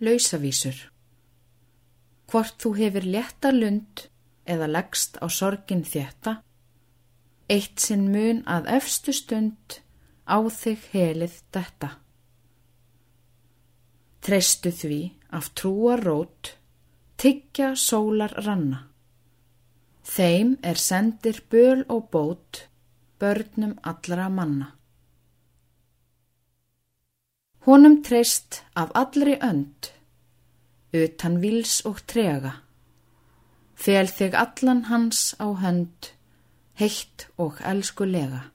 lausavísur. Hvort þú hefur létta lund eða leggst á sorgin þétta, eitt sinn mun að efstu stund á þig helið detta. Treystu því af trúar rót, tyggja sólar ranna. Þeim er sendir böl og bót, börnum allra manna. Honum treyst af allri önd, utan vils og trega. Fel þig allan hans á hönd, heitt og elskulega.